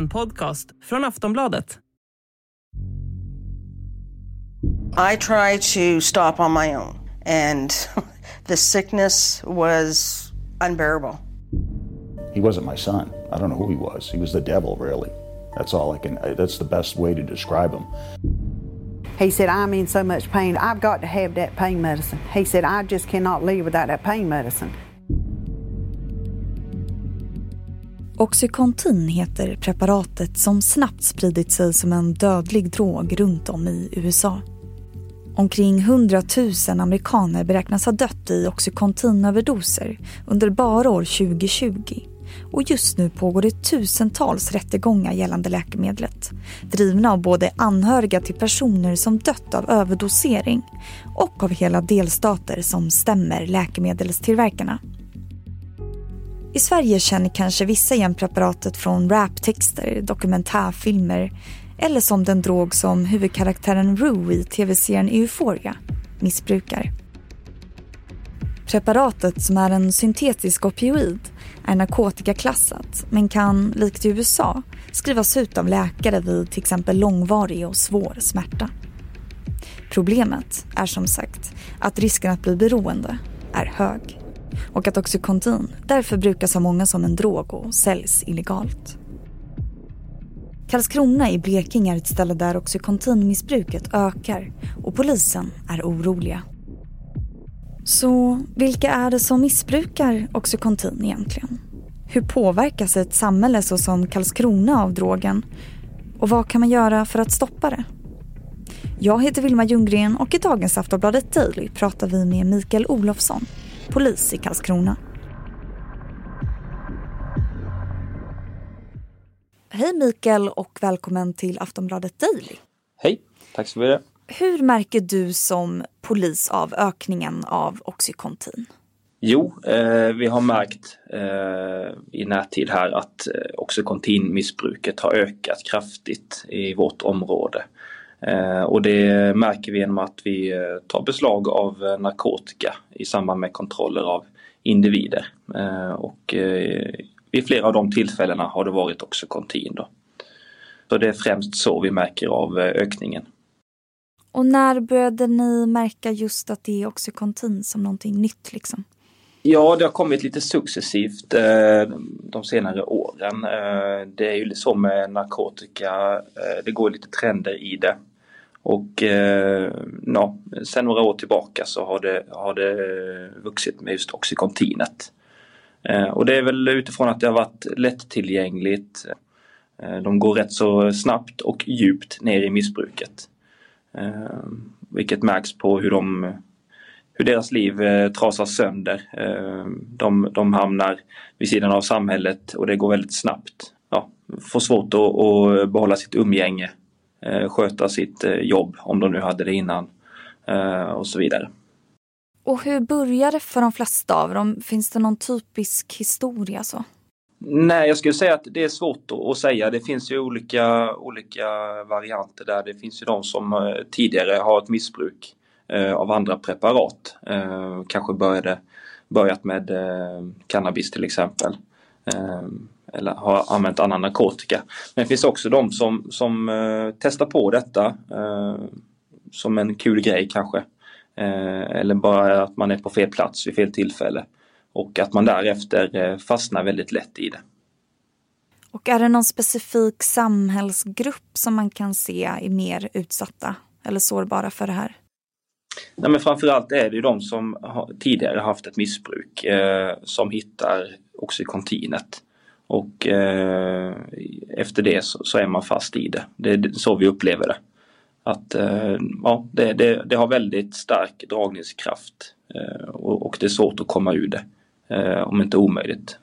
En podcast från Aftonbladet. I tried to stop on my own, and the sickness was unbearable. He wasn't my son. I don't know who he was. He was the devil, really. That's all I can, that's the best way to describe him. He said, I'm in so much pain. I've got to have that pain medicine. He said, I just cannot live without that pain medicine. Oxycontin heter preparatet som snabbt spridit sig som en dödlig drog runt om i USA. Omkring 100 000 amerikaner beräknas ha dött i Oxycontin-överdoser under bara år 2020. Och just nu pågår det tusentals rättegångar gällande läkemedlet. Drivna av både anhöriga till personer som dött av överdosering och av hela delstater som stämmer läkemedelstillverkarna. I Sverige känner kanske vissa igen preparatet från raptexter, dokumentärfilmer eller som den drog som huvudkaraktären Rue i tv-serien Euphoria missbrukar. Preparatet som är en syntetisk opioid är narkotikaklassat men kan, likt i USA, skrivas ut av läkare vid till exempel långvarig och svår smärta. Problemet är som sagt att risken att bli beroende är hög och att Oxycontin därför brukas av många som en drog och säljs illegalt. Karlskrona i Blekinge är ett ställe där Oxycontin-missbruket ökar och polisen är oroliga. Så vilka är det som missbrukar Oxycontin egentligen? Hur påverkas ett samhälle såsom Karlskrona av drogen? Och vad kan man göra för att stoppa det? Jag heter Vilma Ljunggren och i dagens Aftonbladet Daily pratar vi med Mikael Olofsson, polis i Karlskrona. Hej Mikael och välkommen till Aftonbladet Daily. Hej, tack så mycket. Hur märker du som polis av ökningen av Oxycontin? Jo, eh, vi har märkt eh, i närtid här att eh, Oxycontin-missbruket har ökat kraftigt i vårt område. Eh, och det märker vi genom att vi eh, tar beslag av eh, narkotika i samband med kontroller av individer. och vid flera av de tillfällena har det varit Oxycontin. Då. Så det är främst så vi märker av ökningen. Och när började ni märka just att det är Oxycontin som någonting nytt liksom? Ja, det har kommit lite successivt eh, de senare åren. Eh, det är ju så med narkotika, eh, det går lite trender i det. Och eh, ja, sen några år tillbaka så har det, har det eh, vuxit med just Oxycontinet. Eh, och det är väl utifrån att det har varit lättillgängligt. De går rätt så snabbt och djupt ner i missbruket. Vilket märks på hur de hur deras liv eh, trasas sönder. Eh, de, de hamnar vid sidan av samhället och det går väldigt snabbt. Ja, får svårt att, att behålla sitt umgänge, eh, sköta sitt eh, jobb om de nu hade det innan eh, och så vidare. Och hur börjar det för de flesta av dem? Finns det någon typisk historia så? Nej, jag skulle säga att det är svårt att säga. Det finns ju olika, olika varianter där. Det finns ju de som eh, tidigare har ett missbruk Eh, av andra preparat. Eh, kanske började, börjat med eh, cannabis till exempel. Eller har använt annan narkotika. Men det finns också de som, som testar på detta som en kul grej kanske. Eller bara att man är på fel plats vid fel tillfälle. Och att man därefter fastnar väldigt lätt i det. Och är det någon specifik samhällsgrupp som man kan se är mer utsatta eller sårbara för det här? Nej, men framförallt är det ju de som har, tidigare haft ett missbruk eh, som hittar oxycontinet. Och eh, efter det så, så, är man fast i det. Det är så vi upplever det. Att eh, ja, det, det, det, har väldigt stark dragningskraft eh, och, och, det är svårt att komma ur det. Eh, om inte omöjligt.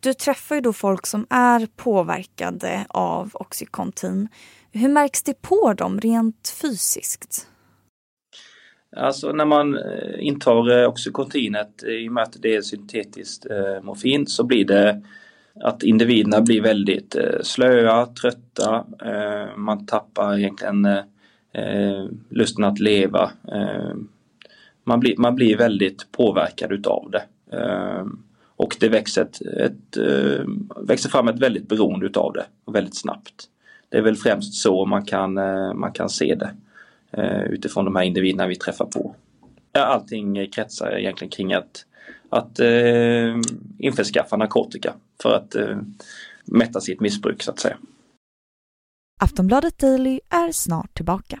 Du träffar ju då folk som är påverkade av Oxycontin. Hur märks det på dem rent fysiskt? Alltså när man eh, intar eh, oxycontinet i och med att det är syntetiskt eh, morfin så blir det att individerna blir väldigt slöa, trötta, man tappar egentligen lusten att leva. Man blir, man blir väldigt påverkad utav det. Och det växer, ett, ett, växer fram ett väldigt beroende utav det, väldigt snabbt. Det är väl främst så man kan, man kan se det Eh, utifrån de här individerna vi träffar på. Allting kretsar egentligen kring att, att eh, införskaffa narkotika för att eh, mätta sitt missbruk så att säga. Aftonbladet Daily är snart tillbaka.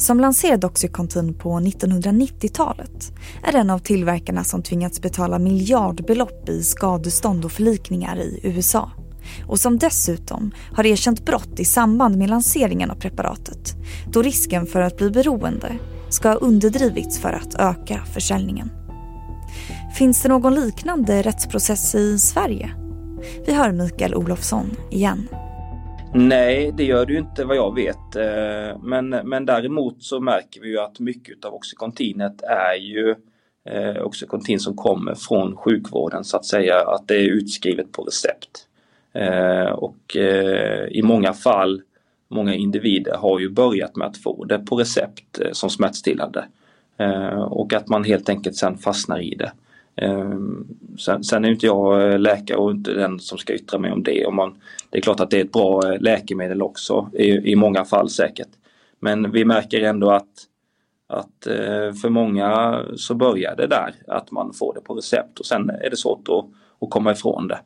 som lanserade Oxycontin på 1990-talet är en av tillverkarna som tvingats betala miljardbelopp i skadestånd och förlikningar i USA och som dessutom har erkänt brott i samband med lanseringen av preparatet då risken för att bli beroende ska ha underdrivits för att öka försäljningen. Finns det någon liknande rättsprocess i Sverige? Vi hör Mikael Olofsson igen. Nej, det gör det ju inte vad jag vet. Eh, men, men däremot så märker vi ju att mycket av Oxycontinet är ju eh, Oxycontin som kommer från sjukvården så att säga, att det är utskrivet på recept. Eh, och i många fall, många individer har ju börjat med att få det på recept som smärtstillande. Och att man helt enkelt sen fastnar i det. Ehm, sen, sen, är inte jag eh, läkare och inte den som ska yttra mig om det. Om man, det är klart att det är ett bra eh, läkemedel också i, i många fall säkert. Men vi märker ändå att, att eh, för många så börjar det där att man får det på recept och sen är det svårt att, att komma ifrån det.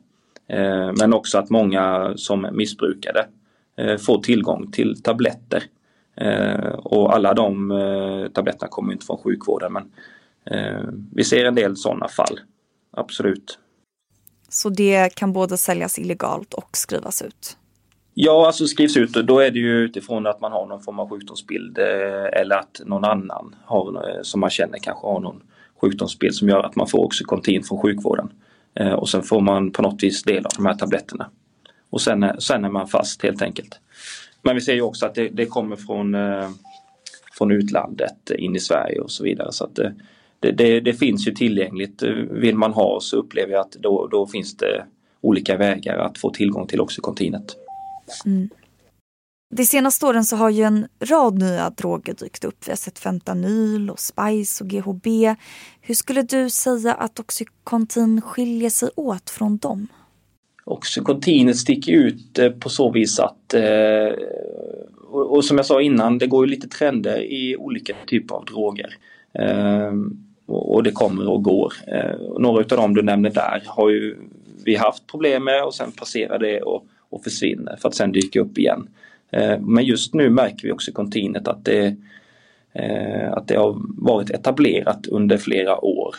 Ehm, men också att många som missbrukar det får tillgång till tabletter. Ehm, och alla de tabletterna kommer inte från sjukvården men vi ser en del sådana fall, absolut. Så det kan både säljas illegalt och skrivas ut? Ja, alltså skrivs ut då är det ju utifrån att man har någon form av sjukdomsbild eh, eller att någon annan har, eh, som man känner kanske har någon sjukdomsbild som gör att man får Oxycontin från sjukvården. Och sen får man på något vis del av de här tabletterna. Och sen, sen är man fast helt enkelt. Men vi ser ju också att det, det kommer från, från utlandet in i Sverige och så vidare. Så att det, det, det, finns ju tillgängligt. Vill man ha så upplever jag att då, då finns det olika vägar att få tillgång till Oxycontinet. Mm. De senaste åren så har ju en rad nya droger dykt upp. Vi har sett fentanyl och spice och GHB. Hur skulle du säga att Oxycontin skiljer sig åt från dem? Oxycontinet sticker ut eh, på så vis att eh, och, som jag sa innan, det går ju lite trender i olika typer av droger. Och det kommer och går. Eh, några av dem du nämner där har ju vi haft problem med och sen passerar det och, och försvinner för att sen dyka upp igen. Eh, men just nu märker vi också i kontinet att det, eh, att det har varit etablerat under flera år.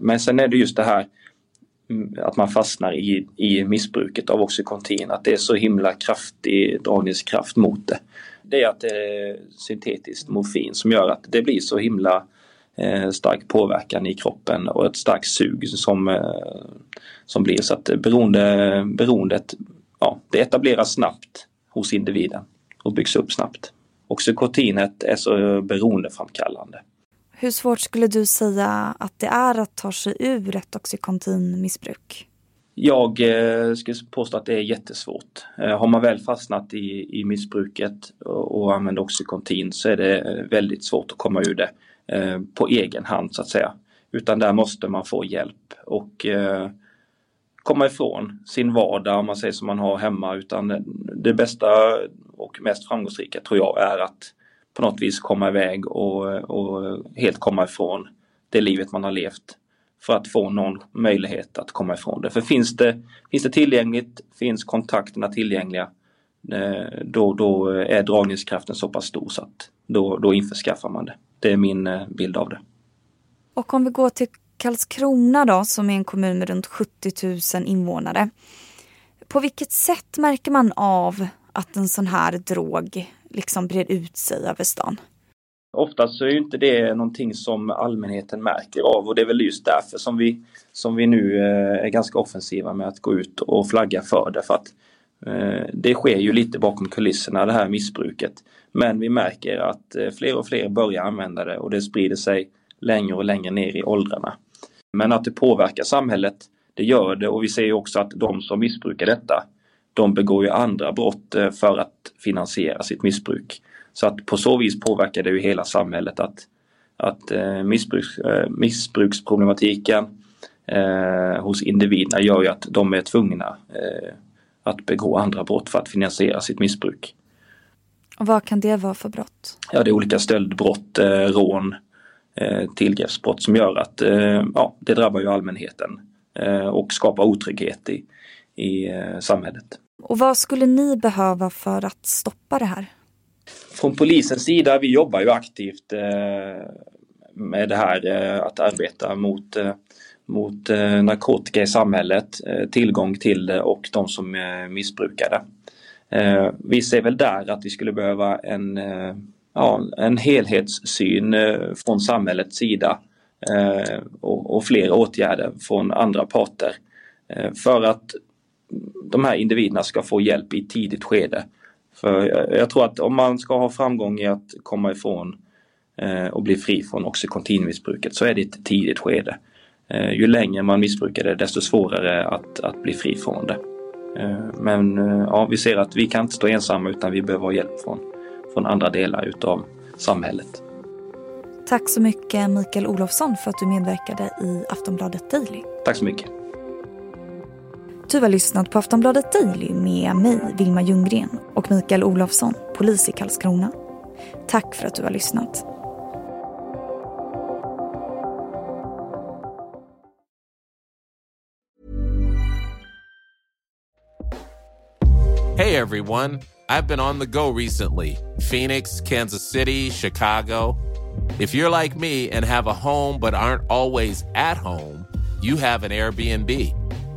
Men sen är det just det här mm, att man fastnar i, i missbruket av Oxycontin, att det är så himla kraftig dragningskraft mot det. Det är att det är syntetiskt morfin som gör att det blir så himla eh, Eh, stark påverkan i kroppen och ett starkt sug som, eh, som blir så att beroende, beroendet ja, det etableras snabbt hos individen och byggs upp snabbt. Oxycontinet är så beroendeframkallande. Hur svårt skulle du säga att det är att ta sig ur ett Oxycontin-missbruk? Jag eh, skulle påstå att det är jättesvårt. Eh, har man väl fastnat i, i missbruket och, och använder Oxycontin så är det eh, väldigt svårt att komma ur det. Eh, på egen hand så att säga. Utan där måste man få hjälp och eh, komma ifrån sin vardag om man säger som man har hemma utan det bästa och mest framgångsrika tror jag är att på något vis komma iväg och, och helt komma ifrån det livet man har levt för att få någon möjlighet att komma ifrån det. För finns det, finns det tillgängligt, finns kontakterna tillgängliga, eh, då, då är dragningskraften så pass stor så att då, då införskaffar man det. Det är min eh, bild av det. Och om vi går till Karlskrona då, som är en kommun med runt 70 000 invånare. På vilket sätt märker man av att en sån här drog liksom brer ut sig över stan? Oftast så är ju inte det någonting som allmänheten märker av och det är väl just därför som vi, som vi nu eh, är ganska offensiva med att gå ut och flagga för det. För att eh, det sker ju lite bakom kulisserna det här missbruket. Men vi märker att eh, fler och fler börjar använda det och det sprider sig längre och längre ner i åldrarna. Men att det påverkar samhället, det gör det och vi ser ju också att de som missbrukar detta, de begår ju andra brott för att finansiera sitt missbruk. Så att på så vis påverkar det ju hela samhället att, att eh, missbruks, eh, missbruksproblematiken eh, hos individerna gör ju att de är tvungna eh, att begå andra brott för att finansiera sitt missbruk. Och vad kan det vara för brott? Ja, det är olika stöldbrott, eh, rån, eh, tillgreppsbrott som gör att eh, ja, det drabbar ju allmänheten eh, och skapar otrygghet i, i eh, samhället. Och vad skulle ni behöva för att stoppa det här? Från polisens sida, vi jobbar ju aktivt eh, med det här eh, att arbeta mot, mot narkotika i samhället, tillgång till det och de som missbrukar det. Vi ser väl där att vi skulle behöva en, ja, en helhetssyn från samhällets sida och, och fler åtgärder från andra parter för att de här individerna ska få hjälp i tidigt skede för jag, tror att om man ska ha framgång i att komma ifrån eh, och bli fri från oxycontinmissbruket så är det ett tidigt skede. Eh, ju längre man missbrukar det desto svårare att, att bli fri från det. Eh, men ja, vi ser att vi kan inte stå ensamma utan vi behöver ha hjälp från, från andra delar utav samhället. Tack så mycket Mikael Olofsson för att du medverkade i Aftonbladet Daily. Tack så mycket. Du har lyssnat på Aftonbladet Daily med mig, Vilma Ljunggren och Mikael Olofsson, polis i Karlskrona. Tack för att du har lyssnat. Hey everyone, I've been on the go recently. Phoenix, Kansas City, Chicago. If you're like me and have a home but aren't always at home, you have an Airbnb.